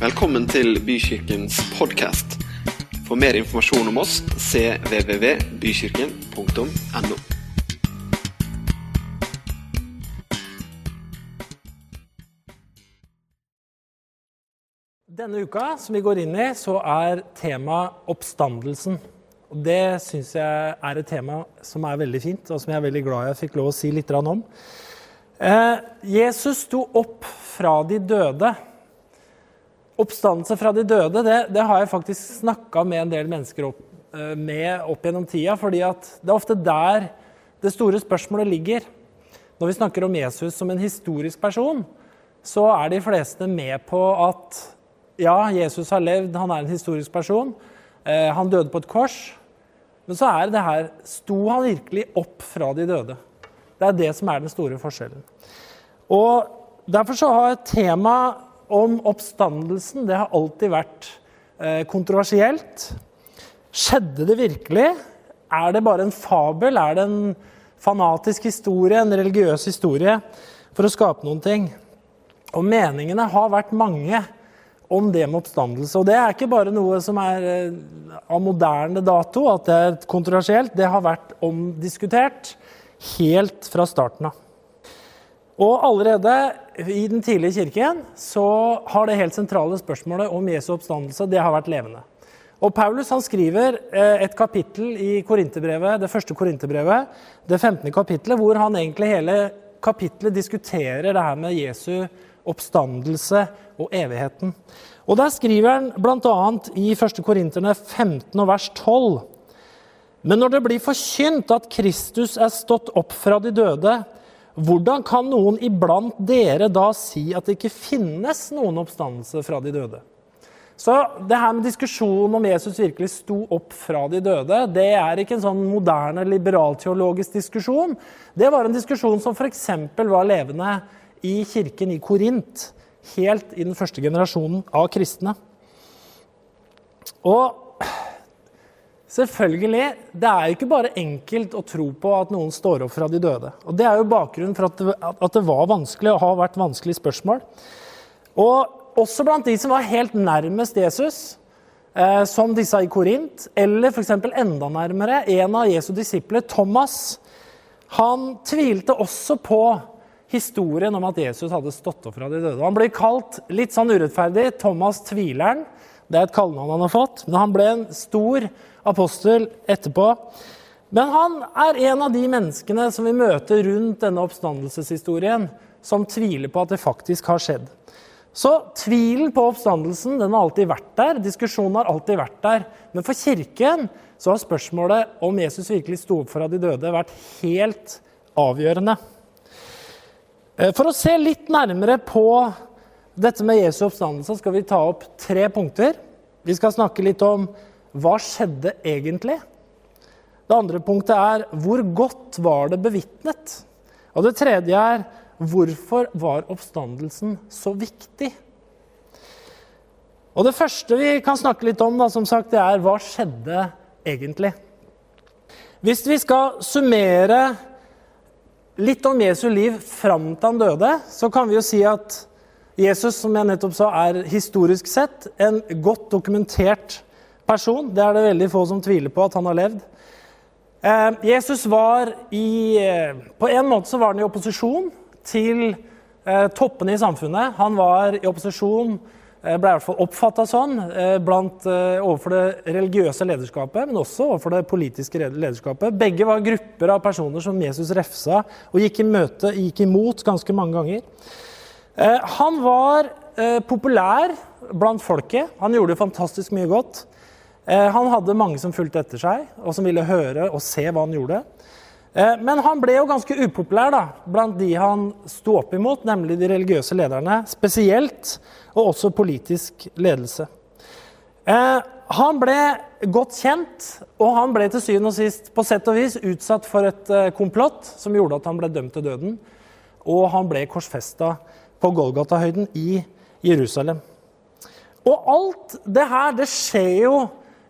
Velkommen til Bykirkens podkast. For mer informasjon om oss cvvvbykirken.no. Denne uka som vi går inn i, så er temaet oppstandelsen. Og Det syns jeg er et tema som er veldig fint, og som jeg er veldig glad jeg fikk lov å si litt om. Eh, Jesus sto opp fra de døde. Oppstandelse fra de døde det, det har jeg faktisk snakka med en del mennesker opp, eh, med opp gjennom tida, fordi det er ofte der det store spørsmålet ligger. Når vi snakker om Jesus som en historisk person, så er de fleste med på at ja, Jesus har levd, han er en historisk person. Eh, han døde på et kors. Men så er det her Sto han virkelig opp fra de døde? Det er det som er den store forskjellen. Og Derfor så har temaet om oppstandelsen det har alltid vært eh, kontroversielt. Skjedde det virkelig? Er det bare en fabel? Er det en fanatisk historie, en religiøs historie, for å skape noen ting? Og meningene har vært mange om det med oppstandelse. Og det er ikke bare noe som er eh, av moderne dato, at det er kontroversielt. Det har vært omdiskutert helt fra starten av. Og allerede i den tidlige kirken så har det helt sentrale spørsmålet om Jesu oppstandelse det har vært levende. Og Paulus han skriver eh, et kapittel i det første Korinterbrevet, det 15. kapittelet, hvor han egentlig hele kapittelet diskuterer det her med Jesu oppstandelse og evigheten. Og Der skriver han bl.a. i 1. Korinterne 15 vers 12.: Men når det blir forkynt at Kristus er stått opp fra de døde, hvordan kan noen iblant dere da si at det ikke finnes noen oppstandelse fra de døde? Så det her med diskusjonen om Jesus virkelig sto opp fra de døde, det er ikke en sånn moderne liberalteologisk diskusjon. Det var en diskusjon som f.eks. var levende i kirken i Korint, helt i den første generasjonen av kristne. Og selvfølgelig, det er jo ikke bare enkelt å tro på at noen står opp fra de døde. Og Det er jo bakgrunnen for at det, at det var vanskelig og har vært vanskelige spørsmål. Og også blant de som var helt nærmest Jesus, eh, som disse i Korint, eller f.eks. enda nærmere, en av Jesu disipler, Thomas, han tvilte også på historien om at Jesus hadde stått opp fra de døde. Han blir kalt litt sånn urettferdig Thomas tvileren. Det er et kallenavn han har fått. Men han ble en stor apostel etterpå. Men han er en av de menneskene som vi møter rundt denne oppstandelseshistorien, som tviler på at det faktisk har skjedd. Så tvilen på oppstandelsen den har alltid vært der. Diskusjonen har alltid vært der. Men for Kirken så har spørsmålet om Jesus virkelig sto opp fra de døde, vært helt avgjørende. Eh, for å se litt nærmere på dette med Jesu oppstandelse skal vi ta opp tre punkter. Vi skal snakke litt om hva skjedde egentlig. Det andre punktet er hvor godt var det bevitnet? Og det tredje er hvorfor var oppstandelsen så viktig? Og Det første vi kan snakke litt om, da, som sagt, det er hva skjedde egentlig? Hvis vi skal summere litt om Jesu liv fram til han døde, så kan vi jo si at Jesus som jeg nettopp sa, er historisk sett en godt dokumentert person. Det er det veldig få som tviler på at han har levd. Eh, Jesus var i eh, På en måte så var han i opposisjon til eh, toppene i samfunnet. Han var i opposisjon Eh, ble i hvert fall oppfatta sånn eh, blant, eh, overfor det religiøse lederskapet, men også overfor det politiske lederskapet. Begge var grupper av personer som Jesus refsa og gikk i møte, gikk imot ganske mange ganger. Han var populær blant folket. Han gjorde fantastisk mye godt. Han hadde mange som fulgte etter seg, og som ville høre og se hva han gjorde. Men han ble jo ganske upopulær da, blant de han sto opp imot, nemlig de religiøse lederne. Spesielt og også politisk ledelse. Eh, han ble godt kjent, og han ble til syvende og sist på sett og vis utsatt for et eh, komplott som gjorde at han ble dømt til døden. Og han ble korsfesta på Golgata-høyden i Jerusalem. Og alt det her det skjer jo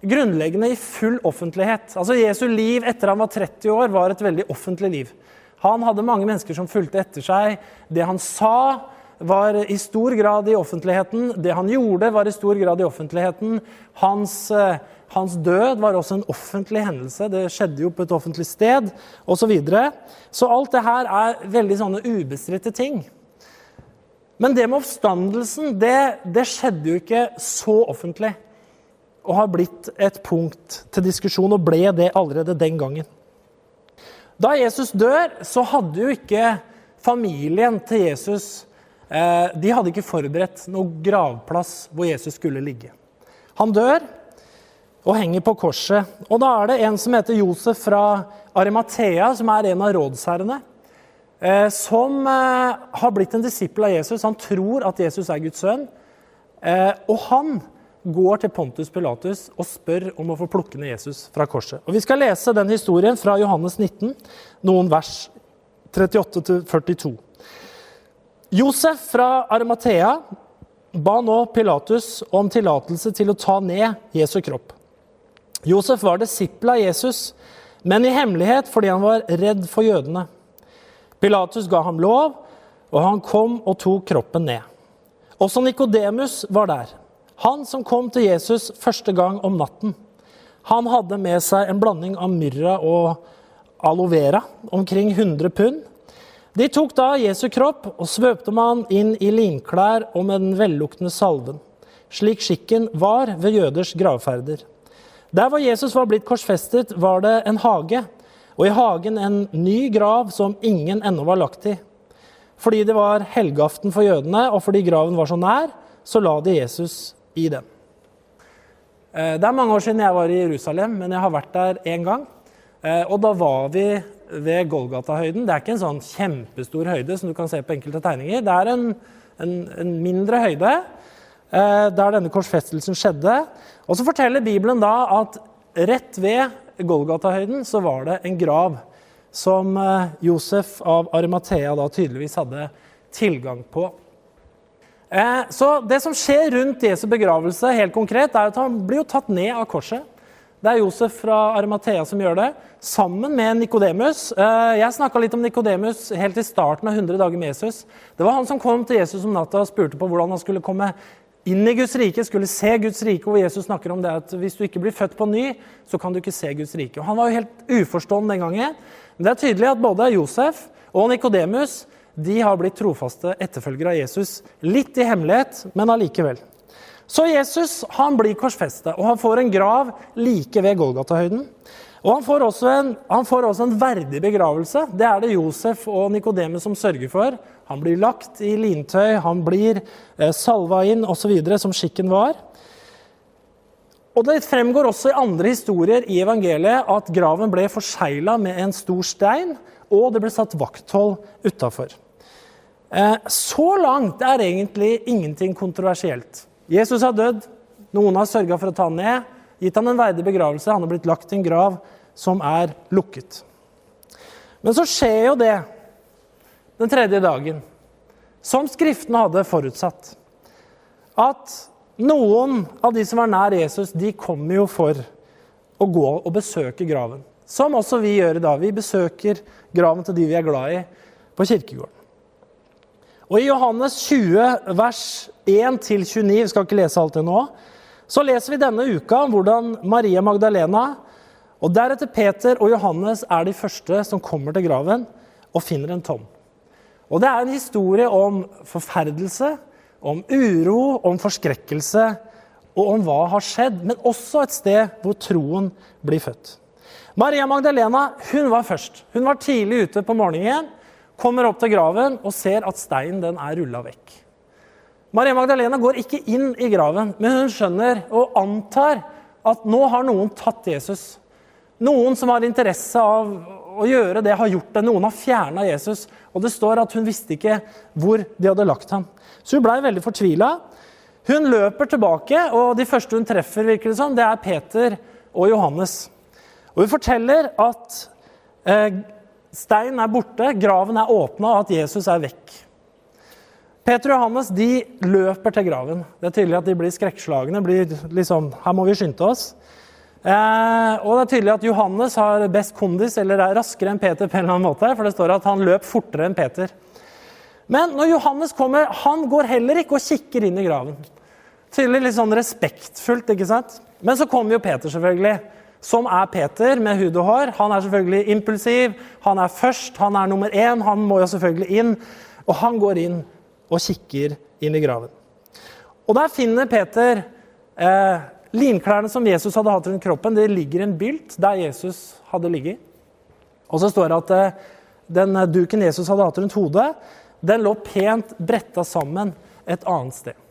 grunnleggende i full offentlighet. Altså Jesu liv etter han var 30 år, var et veldig offentlig liv. Han hadde mange mennesker som fulgte etter seg. Det han sa, var i stor grad i offentligheten. Det han gjorde, var i stor grad i offentligheten. Hans, eh, hans død var også en offentlig hendelse. Det skjedde jo på et offentlig sted osv. Så, videre. så alt det her er veldig sånne ubestridte ting. Men det med oppstandelsen, det, det skjedde jo ikke så offentlig. Og har blitt et punkt til diskusjon, og ble det allerede den gangen. Da Jesus dør, så hadde jo ikke familien til Jesus eh, de hadde ikke forberedt noen gravplass hvor Jesus skulle ligge. Han dør og henger på korset. Og da er det en som heter Josef fra Arimathea, som er en av rådsherrene, som eh, har blitt en disippel av Jesus. Han tror at Jesus er Guds sønn. Og han går til Pontus Pilatus og spør om å få plukke ned Jesus fra korset. Og Vi skal lese den historien fra Johannes 19, noen vers 38-42. Josef fra Arimathea ba nå Pilatus om tillatelse til å ta ned Jesu kropp. Josef var disippel av Jesus, men i hemmelighet fordi han var redd for jødene. Pilatus ga ham lov, og han kom og tok kroppen ned. Også Nikodemus var der, han som kom til Jesus første gang om natten. Han hadde med seg en blanding av myrra og aloe vera, omkring 100 pund. De tok da Jesu kropp og svøpte man inn i linklær og med den velluktende salven, slik skikken var ved jøders gravferder. Der hvor Jesus var blitt korsfestet, var det en hage, og i hagen en ny grav som ingen ennå var lagt i. Fordi det var helgeaften for jødene, og fordi graven var så nær, så la de Jesus i den. Eh, det er mange år siden jeg var i Jerusalem, men jeg har vært der én gang. Eh, og da var vi ved Golgata-høyden. Det er ikke en sånn kjempestor høyde som du kan se på enkelte tegninger. Det er en, en, en mindre høyde eh, der denne korsfestelsen skjedde. Og så forteller Bibelen da at rett ved Golgata-høyden så var det en grav som eh, Josef av Arimathea da tydeligvis hadde tilgang på. Eh, så Det som skjer rundt Jesu begravelse, helt konkret, er at han blir jo tatt ned av korset. Det er Josef fra Arimathea som gjør det, sammen med Nikodemus. Eh, jeg snakka litt om Nikodemus helt i starten av 100 dager med Jesus. Det var han som kom til Jesus om natta og spurte på hvordan han skulle komme inn i Guds rike, skulle se Guds rike, hvor Jesus snakker om det at hvis du ikke blir født på ny, så kan du ikke se Guds rike. Og han var jo helt uforstående den gangen. Men det er tydelig at både Josef og Nikodemus de har blitt trofaste etterfølgere av Jesus. Litt i hemmelighet, men allikevel. Så Jesus han blir korsfestet, og han får en grav like ved Golgata-høyden. Og han får, en, han får, også en, verdig begravelse. Det er det Josef og Nikodemus som sørger for. Han blir lagt i lintøy, han blir eh, salva inn osv., som skikken var. Og Det fremgår også i andre historier i evangeliet at graven ble forsegla med en stor stein, og det ble satt vakthold utafor. Eh, så langt er egentlig ingenting kontroversielt. Jesus har dødd. Noen har sørga for å ta han ned, gitt han en verdig begravelse. Han har blitt lagt i en grav som er lukket. Men så skjer jo det den tredje dagen, som Skriftene hadde forutsatt. At noen av de som var nær Jesus, de kommer jo for å gå og besøke graven. Som også vi gjør i dag. Vi besøker graven til de vi er glad i, på kirkegården. Og I Johannes 20, vers 1-29, vi skal ikke lese alt det nå, så leser vi denne uka om hvordan Maria Magdalena og deretter Peter og Johannes er de første som kommer til graven og finner en tom. Og Det er en historie om forferdelse, om uro, om forskrekkelse og om hva har skjedd, men også et sted hvor troen blir født. Maria Magdalena hun var først. Hun var tidlig ute på morgenen kommer opp til graven og ser at steinen den er rulla vekk. Maria Magdalena går ikke inn i graven, men hun skjønner og antar at nå har noen tatt Jesus. Noen som har interesse av å gjøre det, har gjort det. Noen har fjerna Jesus. Og det står at hun visste ikke hvor de hadde lagt ham. Så hun blei veldig fortvila. Hun løper tilbake, og de første hun treffer, virker det som, det er Peter og Johannes. Og hun forteller at eh, Steinen er borte, graven er åpna, og at Jesus er vekk. Peter og Johannes de løper til graven. Det er tydelig at de blir skrekkslagne. Blir liksom, her må vi skynde oss. Eh, og det er tydelig at Johannes har best kondis, eller er raskere enn Peter. på en eller annen måte, For det står at han løp fortere enn Peter. Men når Johannes kommer, han går heller ikke og kikker inn i graven. Tydelig litt sånn respektfullt, ikke sant? Men så kommer jo Peter, selvfølgelig. Som er Peter med hud og hår. Han er selvfølgelig impulsiv, han er først, han er nummer én. Han må jo selvfølgelig inn. Og han går inn og kikker inn i graven. Og der finner Peter eh, linklærne som Jesus hadde hatt rundt kroppen. Det ligger i en bylt der Jesus hadde ligget. Og så står det at eh, den duken Jesus hadde hatt rundt hodet, den lå pent bretta sammen et annet sted.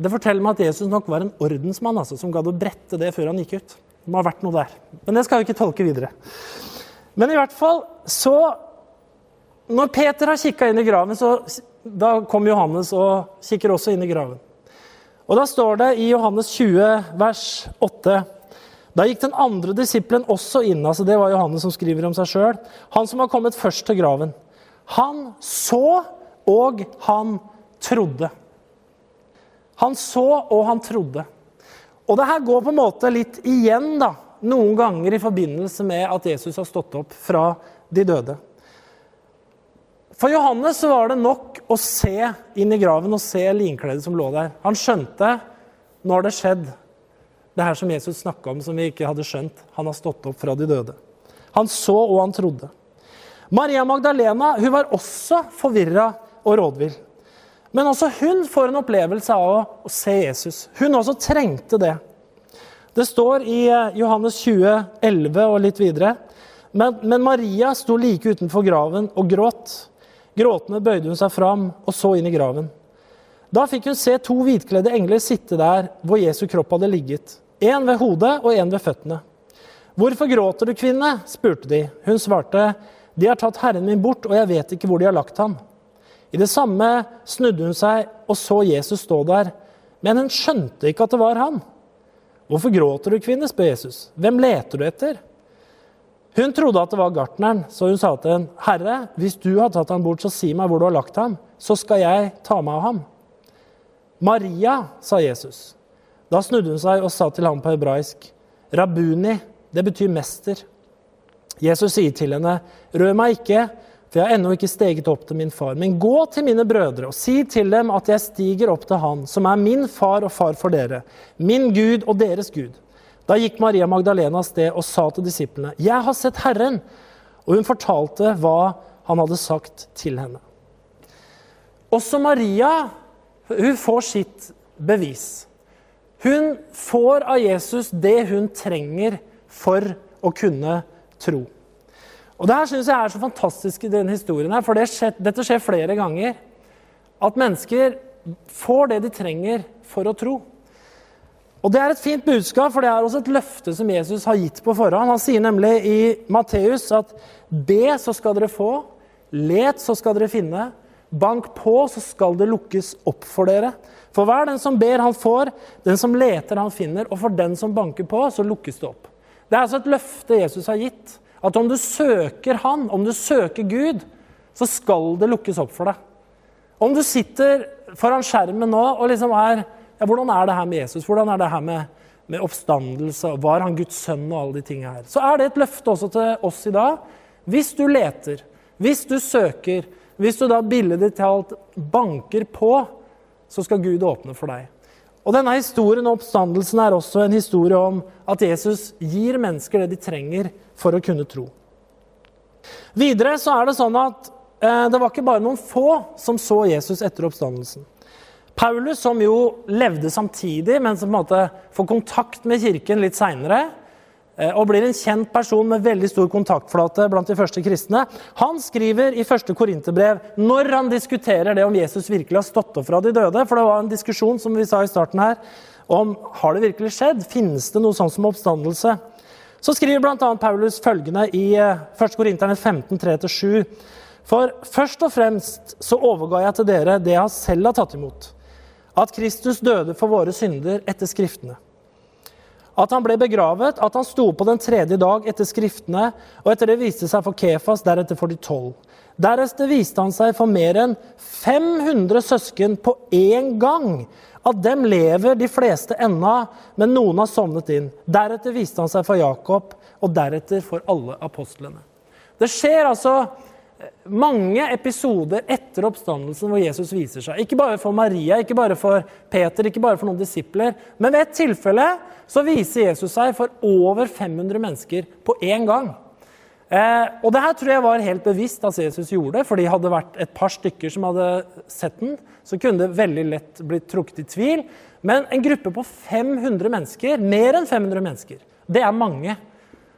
Det forteller meg at Jesus nok var en ordensmann altså, som gadd å brette det før han gikk ut. Det må ha vært noe der. Men det skal vi ikke tolke videre. Men i hvert fall så Når Peter har kikka inn i graven, så da kommer Johannes og kikker også inn i graven. Og Da står det i Johannes 20, vers 8 Da gikk den andre disippelen også inn. altså Det var Johannes som skriver om seg sjøl. Han som var kommet først til graven. Han så, og han trodde. Han så, og han trodde. Og det her går på en måte litt igjen da, noen ganger i forbindelse med at Jesus har stått opp fra de døde. For Johannes var det nok å se inn i graven og se linkledet som lå der. Han skjønte nå har det skjedd, det her som Jesus snakka om, som vi ikke hadde skjønt. Han har stått opp fra de døde. Han så, og han trodde. Maria Magdalena hun var også forvirra og rådvill. Men også hun får en opplevelse av å, å se Jesus. Hun også trengte det. Det står i eh, Johannes 20, 11 og litt videre. Men, men Maria sto like utenfor graven og gråt. Gråtende bøyde hun seg fram og så inn i graven. Da fikk hun se to hvitkledde engler sitte der hvor Jesu kropp hadde ligget. En ved hodet og en ved føttene. Hvorfor gråter du, kvinne? spurte de. Hun svarte, de har tatt Herren min bort, og jeg vet ikke hvor de har lagt ham. I det samme snudde hun seg og så Jesus stå der, men hun skjønte ikke at det var han. Hvorfor gråter du, kvinne? spør Jesus. Hvem leter du etter? Hun trodde at det var gartneren, så hun sa til ham, Herre, hvis du har tatt ham bort, så si meg hvor du har lagt ham, så skal jeg ta meg av ham. Maria, sa Jesus. Da snudde hun seg og sa til ham på hebraisk, Rabuni, det betyr mester. Jesus sier til henne, 'Rør meg ikke, for jeg har ennå ikke steget opp til min far.' 'Men gå til mine brødre og si til dem at jeg stiger opp til Han, som er min far og far for dere, min Gud og deres Gud.' Da gikk Maria Magdalena av sted og sa til disiplene, 'Jeg har sett Herren.' Og hun fortalte hva han hadde sagt til henne. Også Maria hun får sitt bevis. Hun får av Jesus det hun trenger for å kunne tro. Og Det her synes jeg er så fantastisk i denne historien, her, for det skjer, dette skjer flere ganger. At mennesker får det de trenger for å tro. Og Det er et fint budskap, for det er også et løfte som Jesus har gitt på forhånd. Han sier nemlig i Matteus at be, så skal dere få. Let, så skal dere finne. Bank på, så skal det lukkes opp for dere. For hver den som ber, han får. Den som leter, han finner. Og for den som banker på, så lukkes det opp. Det er altså et løfte Jesus har gitt. At om du søker Han, om du søker Gud, så skal det lukkes opp for deg. Om du sitter foran skjermen nå og liksom er ja, Hvordan er det her med Jesus? Hvordan er det her med, med oppstandelse? Var han Guds sønn og alle de tingene her? Så er det et løfte også til oss i dag. Hvis du leter, hvis du søker, hvis du da billedlig talt banker på, så skal Gud åpne for deg. Og denne Historien om oppstandelsen er også en historie om at Jesus gir mennesker det de trenger for å kunne tro. Videre så er det sånn at eh, det var ikke bare noen få som så Jesus etter oppstandelsen. Paulus, som jo levde samtidig, men som på en måte får kontakt med kirken litt seinere, Eh, og blir en kjent person med veldig stor kontaktflate blant de første kristne. Han skriver i første Korinterbrev, når han diskuterer det om Jesus virkelig har stått opp fra de døde For det var en diskusjon som vi sa i starten her, om har det virkelig skjedd. Finnes det noe sånt som oppstandelse? Så skriver bl.a. Paulus følgende i 1. Eh, Korinterne 15, 3-7. For først og fremst så overga jeg til dere det jeg selv har tatt imot. At Kristus døde for våre synder etter Skriftene at han ble begravet, at han sto på den tredje dag etter Skriftene, og etter det viste seg for Kefas, deretter for de tolv. Deretter viste han seg for mer enn 500 søsken på én gang. Av dem lever de fleste ennå, men noen har sovnet inn. Deretter viste han seg for Jakob, og deretter for alle apostlene. Det skjer altså mange episoder etter oppstandelsen hvor Jesus viser seg. Ikke bare for Maria, ikke bare for Peter, ikke bare for noen disipler. Men ved et tilfelle så viser Jesus seg for over 500 mennesker på én gang. Eh, og det her tror jeg var helt bevisst at Jesus gjorde, fordi hadde det vært et par stykker som hadde sett den, så kunne det veldig lett blitt trukket i tvil. Men en gruppe på 500 mennesker, mer enn 500 mennesker, det er mange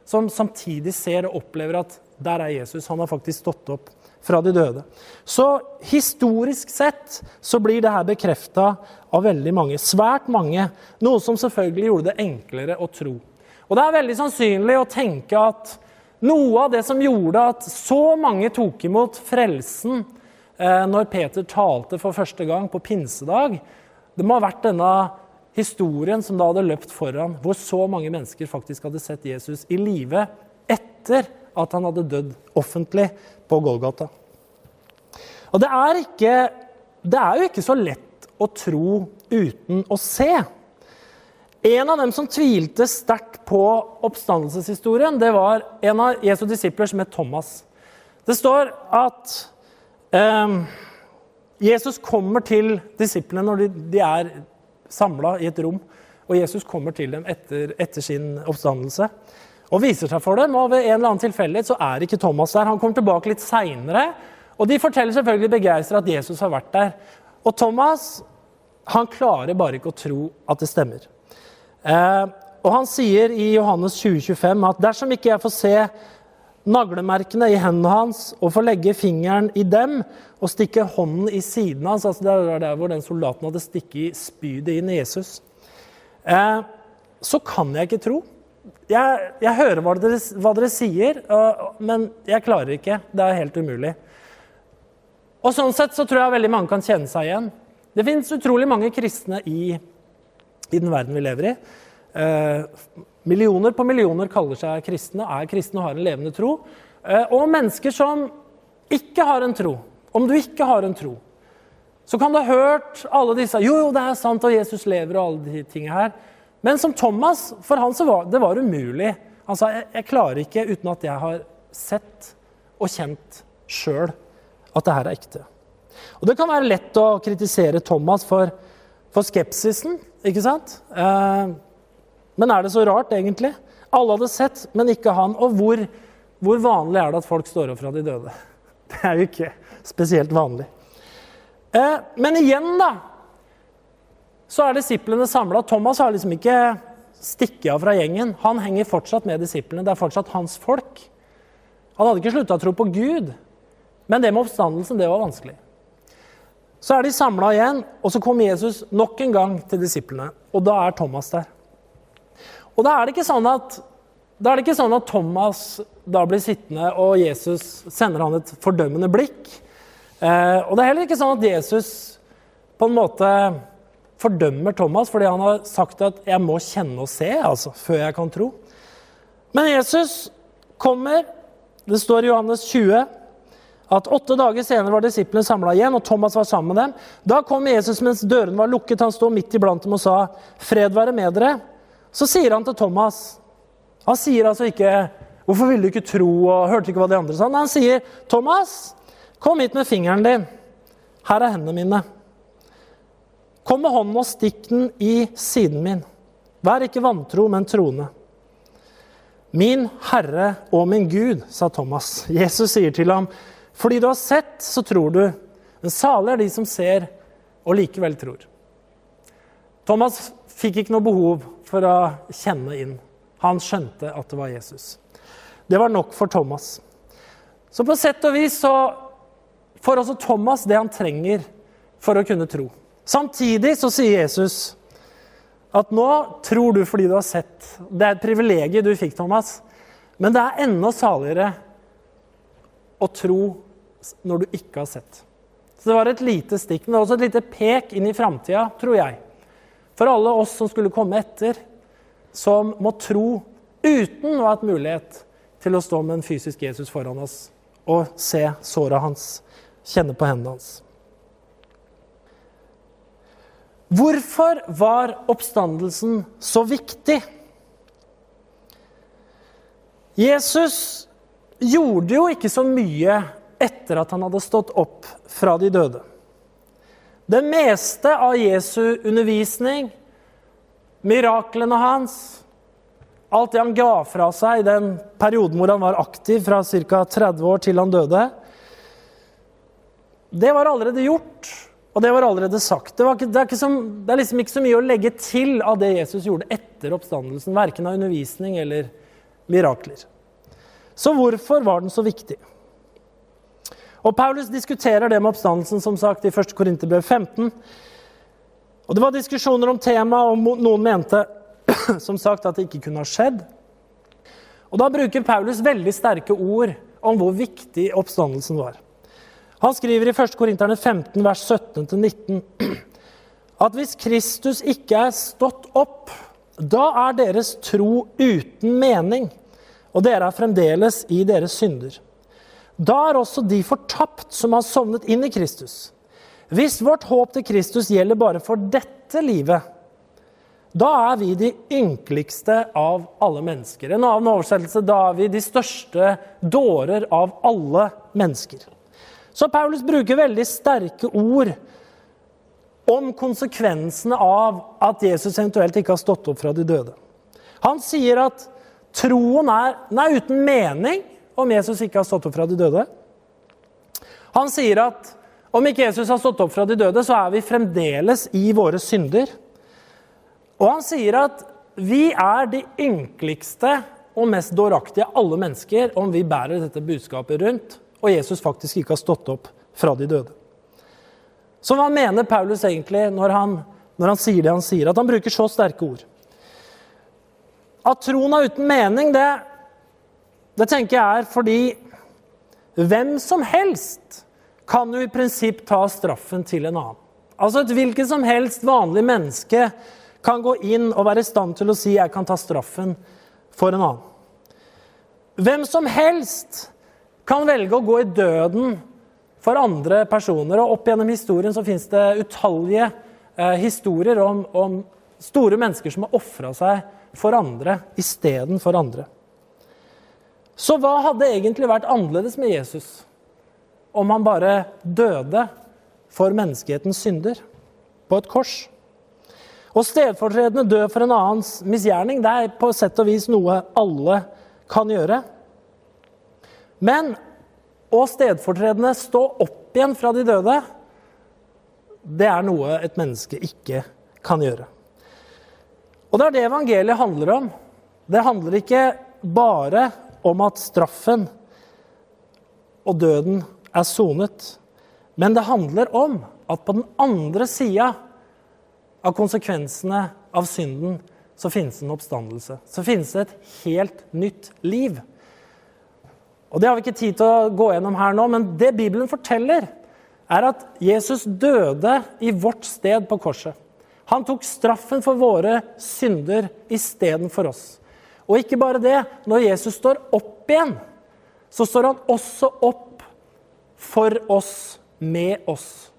som samtidig ser og opplever at der er Jesus. Han har faktisk stått opp fra de døde. Så historisk sett så blir det her bekrefta av veldig mange. Svært mange. Noe som selvfølgelig gjorde det enklere å tro. Og det er veldig sannsynlig å tenke at noe av det som gjorde at så mange tok imot frelsen eh, når Peter talte for første gang på pinsedag, det må ha vært denne historien som da hadde løpt foran, hvor så mange mennesker faktisk hadde sett Jesus i live etter at han hadde dødd offentlig på Golgata. Og det er, ikke, det er jo ikke så lett å tro uten å se. En av dem som tvilte sterkt på oppstandelseshistorien, det var en av Jesu disipler som het Thomas. Det står at eh, Jesus kommer til disiplene når de, de er samla i et rom. Og Jesus kommer til dem etter, etter, sin oppstandelse og viser seg for dem. Og ved en eller annen tilfeldighet så er ikke Thomas der. Han kommer tilbake litt seinere, og de forteller selvfølgelig begeistra at Jesus har vært der. Og Thomas han klarer bare ikke å tro at det stemmer. Eh, og han sier i Johannes 2025 at dersom ikke jeg får se naglemerkene i hendene hans og får legge fingeren i dem og stikke hånden i siden hans altså Det var der hvor den soldaten hadde stikket spydet inn i Jesus. Eh, så kan jeg ikke tro. Jeg, jeg hører hva dere, hva dere sier, og, men jeg klarer ikke. Det er helt umulig. Og Sånn sett så tror jeg veldig mange kan kjenne seg igjen. Det fins utrolig mange kristne i i den verden vi lever i. Eh, millioner på millioner kaller seg kristne, er kristne og har en levende tro. Eh, og mennesker som ikke har en tro. Om du ikke har en tro, så kan du ha hørt alle disse Jo, jo, det er sant, og Jesus lever, og alle de tingene her. Men som Thomas, for han så var det var umulig. Han sa jeg, klarer ikke uten at jeg har sett og kjent sjøl at det her er ekte. Og Det kan være lett å kritisere Thomas for, for skepsisen ikke sant? Eh, men er det så rart, egentlig? Alle hadde sett, men ikke han. Og hvor, hvor vanlig er det at folk står opp fra de døde? Det er jo ikke spesielt vanlig. Eh, men igjen, da, så er disiplene samla. Thomas har liksom ikke stikket av fra gjengen. Han henger fortsatt med disiplene. Det er fortsatt hans folk. Han hadde ikke slutta å tro på Gud, men det med oppstandelsen, det var vanskelig. Så er de samla igjen, og så kommer Jesus nok en gang til disiplene. Og da er Thomas der. Og da er det ikke sånn at, da ikke sånn at Thomas da blir sittende, og Jesus sender han et fordømmende blikk. Eh, og det er heller ikke sånn at Jesus på en måte fordømmer Thomas fordi han har sagt at 'jeg må kjenne og se' altså, før jeg kan tro. Men Jesus kommer, det står i Johannes 20 at åtte dager senere var disiplene samla igjen, og Thomas var sammen med dem. Da kom Jesus mens dørene var lukket. Han sto midt iblant dem og sa, 'Fred være med dere.' Så sier han til Thomas Han sier altså ikke 'Hvorfor ville du ikke tro?' og hørte ikke hva de andre sa. Han sier, 'Thomas, kom hit med fingeren din. Her er hendene mine.' 'Kom med hånden og stikk den i siden min.' 'Vær ikke vantro, men troende.' 'Min Herre og min Gud', sa Thomas. Jesus sier til ham, fordi du har sett, så tror du. Men salig er de som ser og likevel tror. Thomas fikk ikke noe behov for å kjenne inn. Han skjønte at det var Jesus. Det var nok for Thomas. Så på sett og vis så får også Thomas det han trenger for å kunne tro. Samtidig så sier Jesus at nå tror du fordi du har sett. Det er et privilegium du fikk, Thomas. Men det er enda saligere å tro når du ikke har sett. Så det var et lite stikk, men også et lite pek inn i framtida, tror jeg. For alle oss som skulle komme etter, som må tro uten å ha hatt mulighet til å stå med en fysisk Jesus foran oss og se såra hans, kjenne på hendene hans. Hvorfor var oppstandelsen så viktig? Jesus gjorde jo ikke så mye etter at han hadde stått opp fra de døde. Det meste av Jesu undervisning, miraklene hans, alt det han ga fra seg i den perioden hvor han var aktiv, fra ca. 30 år til han døde, det var allerede gjort, og det var allerede sagt. Det, ikke, det, er, som, det er, liksom ikke så mye å legge til av det Jesus gjorde etter oppstandelsen, verken av undervisning eller mirakler. Så hvorfor var den så viktig? Og Paulus diskuterer det med oppstandelsen som sagt, i 1. Korinterbrev 15. Og Det var diskusjoner om temaet, og noen mente som sagt at det ikke kunne ha skjedd. Og Da bruker Paulus veldig sterke ord om hvor viktig oppstandelsen var. Han skriver i 1. Korinterne 15, vers 17-19 at hvis Kristus ikke er stått opp, da er deres tro uten mening, og dere er fremdeles i deres synder. Da er også de fortapt som har sovnet inn i Kristus. Hvis vårt håp til Kristus gjelder bare for dette livet, da er vi de ynkeligste av alle mennesker. En annen oversettelse da er vi de største dårer av alle mennesker. Så Paulus bruker veldig sterke ord om konsekvensene av at Jesus eventuelt ikke har stått opp fra de døde. Han sier at troen er, er uten mening om Jesus ikke har stått opp fra de døde. Han sier at om ikke Jesus har stått opp fra de døde, så er vi fremdeles i våre synder. Og han sier at vi er de ynkeligste og mest dåraktige alle mennesker om vi bærer dette budskapet rundt og Jesus faktisk ikke har stått opp fra de døde. Så hva mener Paulus egentlig når han, når han sier det han sier? At han bruker så sterke ord? At troen er uten mening, det, det tenker jeg er fordi hvem som helst kan jo i prinsipp ta straffen til en annen. Altså Et hvilket som helst vanlig menneske kan gå inn og være i stand til å si 'jeg kan ta straffen for en annen'. Hvem som helst kan velge å gå i døden for andre personer. Og opp gjennom historien så fins det utallige eh, historier om, om, store mennesker som har ofra seg for andre istedenfor andre. Så hva hadde egentlig vært annerledes med Jesus om han bare døde for menneskehetens synder på et kors? Og stedfortredende dø for en annens misgjerning, det er på sett og vis noe alle kan gjøre. Men å stedfortredende stå opp igjen fra de døde, det er noe et menneske ikke kan gjøre. Og det er det evangeliet handler om. Det handler ikke bare om at straffen og døden er sonet, men det handler om at på den andre sida av konsekvensene av synden så finnes en oppstandelse. Så finnes det et helt nytt liv. Og Det har vi ikke tid til å gå gjennom her nå, men det Bibelen forteller, er at Jesus døde i vårt sted på korset. Han tok straffen for våre synder istedenfor oss. Og ikke bare det. Når Jesus står opp igjen, så står han også opp for oss, med oss.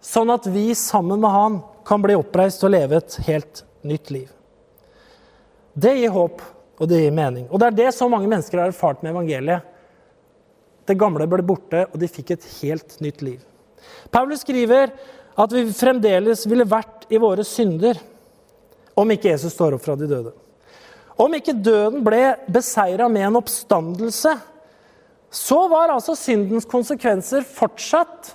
Sånn at vi sammen med han kan bli oppreist og leve et helt nytt liv. Det gir håp, og det gir mening. Og det er det så mange mennesker har erfart med evangeliet. Det gamle ble borte, og de fikk et helt nytt liv. Paulus skriver at vi fremdeles ville vært i våre synder om ikke Jesus står opp fra de døde. Om ikke døden ble beseira med en oppstandelse, så var altså syndens konsekvenser fortsatt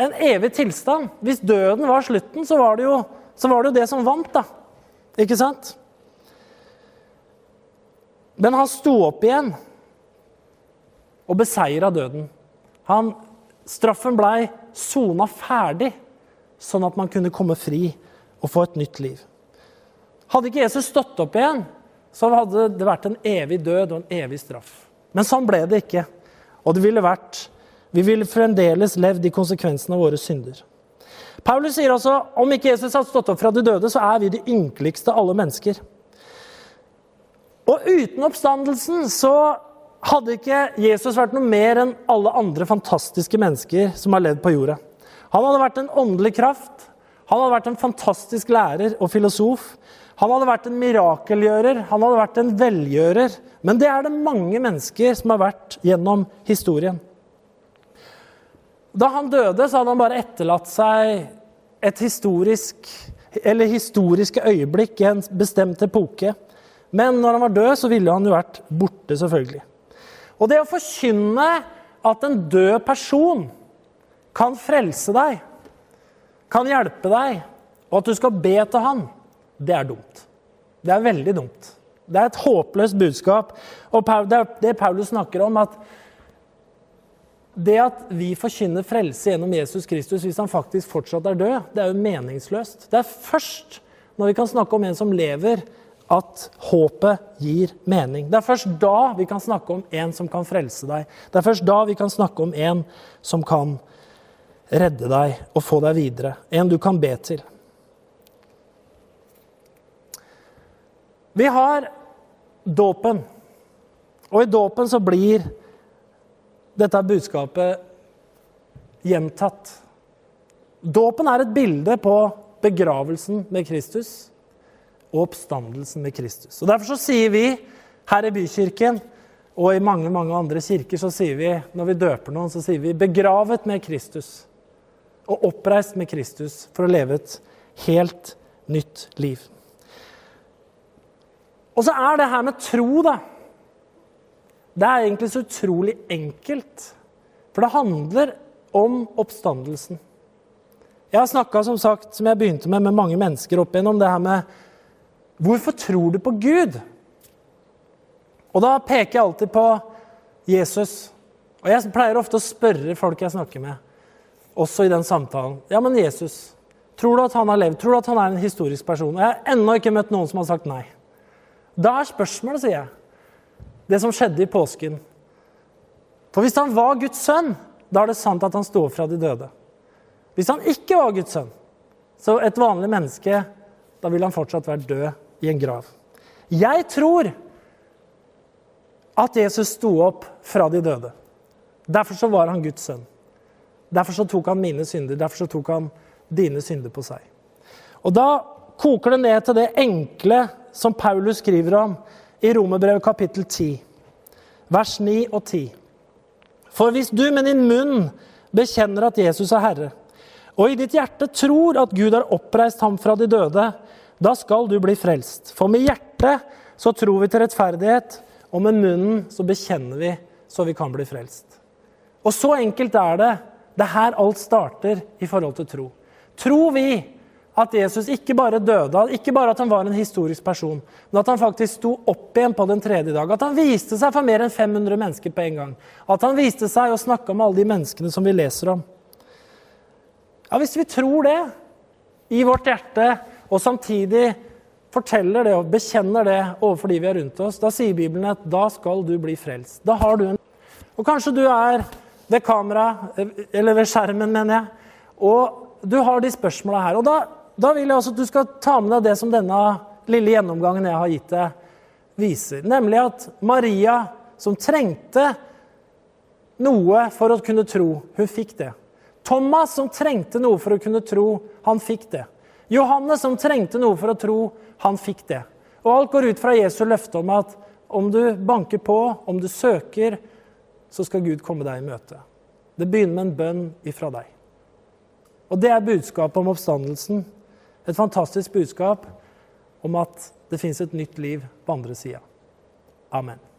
en evig tilstand. Hvis døden var slutten, så var det jo, var det, jo det som vant, da. Ikke sant? Men han sto opp igjen og beseira døden. Han, straffen blei sona ferdig, sånn at man kunne komme fri og få et nytt liv. Hadde ikke Jesus stått opp igjen, så hadde det vært en evig død og en evig straff. Men sånn ble det ikke. Og det ville vært Vi ville fremdeles levd i konsekvensene av våre synder. Paulus sier altså om ikke Jesus hadde stått opp fra de døde, så er vi de ynkeligste alle mennesker. Og uten oppstandelsen så hadde ikke Jesus vært noe mer enn alle andre fantastiske mennesker som har levd på jorda. Han hadde vært en åndelig kraft, han hadde vært en fantastisk lærer og filosof. Han hadde vært en mirakelgjører, han hadde vært en velgjører. Men det er det mange mennesker som har vært gjennom historien. Da han døde, så hadde han bare etterlatt seg et historisk, eller historiske øyeblikk i en bestemt epoke. Men når han var død, så ville han jo vært borte, selvfølgelig. Og det å forkynne at en død person kan frelse deg, kan hjelpe deg, og at du skal be til han, det er dumt. Det er veldig dumt. Det er et håpløst budskap. Og det er det Paulus snakker om, at det at vi forkynner frelse gjennom Jesus Kristus hvis han faktisk fortsatt er død, det er jo meningsløst. Det er først når vi kan snakke om en som lever, at håpet gir mening. Det er først da vi kan snakke om en som kan frelse deg. Det er først da vi kan snakke om en som kan redde deg og få deg videre. En du kan be til. Vi har dåpen. Og i dåpen så blir dette budskapet gjentatt. Dåpen er et bilde på begravelsen med Kristus og oppstandelsen med Kristus. Og Derfor så sier vi her i Bykirken og i mange mange andre kirker så sier vi, når vi døper noen, så sier vi 'begravet med Kristus' og 'oppreist med Kristus' for å leve et helt nytt liv. Og så er det her med tro, da. Det er egentlig så utrolig enkelt. For det handler om oppstandelsen. Jeg har snakka som sagt, som jeg begynte med, med mange mennesker opp igjennom det her med Hvorfor tror du på Gud? Og da peker jeg alltid på Jesus. Og jeg pleier ofte å spørre folk jeg snakker med, også i den samtalen. Ja, men Jesus, tror du at han har levd? Tror du at han er en historisk person? Og jeg har ennå ikke møtt noen som har sagt nei. Da er spørsmålet, sier jeg, det som skjedde i påsken. For hvis han var Guds sønn, da er det sant at han sto opp fra de døde. Hvis han ikke var Guds sønn, så et vanlig menneske, da ville han fortsatt vært død i en grav. Jeg tror at Jesus sto opp fra de døde. Derfor så var han Guds sønn. Derfor så tok han mine synder, derfor så tok han dine synder på seg. Og da koker det ned til det enkle som Paulus skriver om i Romerbrevet kapittel 10, vers 9 og 10. For hvis du med din munn bekjenner at Jesus er Herre, og i ditt hjerte tror at Gud har oppreist ham fra de døde, da skal du bli frelst. For med hjertet så tror vi til rettferdighet, og med munnen så bekjenner vi så vi kan bli frelst. Og så enkelt er det. Det er her alt starter i forhold til tro. Tror vi at Jesus ikke bare døde, ikke bare at han var en historisk person, men at han faktisk sto opp igjen på den tredje dag. At han viste seg for mer enn 500 mennesker på en gang. At han viste seg og snakka med alle de menneskene som vi leser om. Ja, Hvis vi tror det i vårt hjerte, og samtidig forteller det og bekjenner det overfor de vi er rundt oss, da sier Bibelen at da skal du bli frelst. Da har du en Og kanskje du er ved kamera, eller ved skjermen, mener jeg, og du har de spørsmåla her. Og da, da, vil jeg også at du skal ta med deg det som denne lille gjennomgangen jeg har gitt deg, viser. Nemlig at Maria, som trengte noe for å kunne tro, hun fikk det. Thomas, som trengte noe for å kunne tro, han fikk det. Johannes, som trengte noe for å tro, han fikk det. Og alt går ut fra Jesu løfte om at om du banker på, om du søker, så skal Gud komme deg i møte. Det begynner med en bønn ifra deg. Og det er budskapet om oppstandelsen. Et fantastisk budskap om at det fins et nytt liv på andre sida. Amen.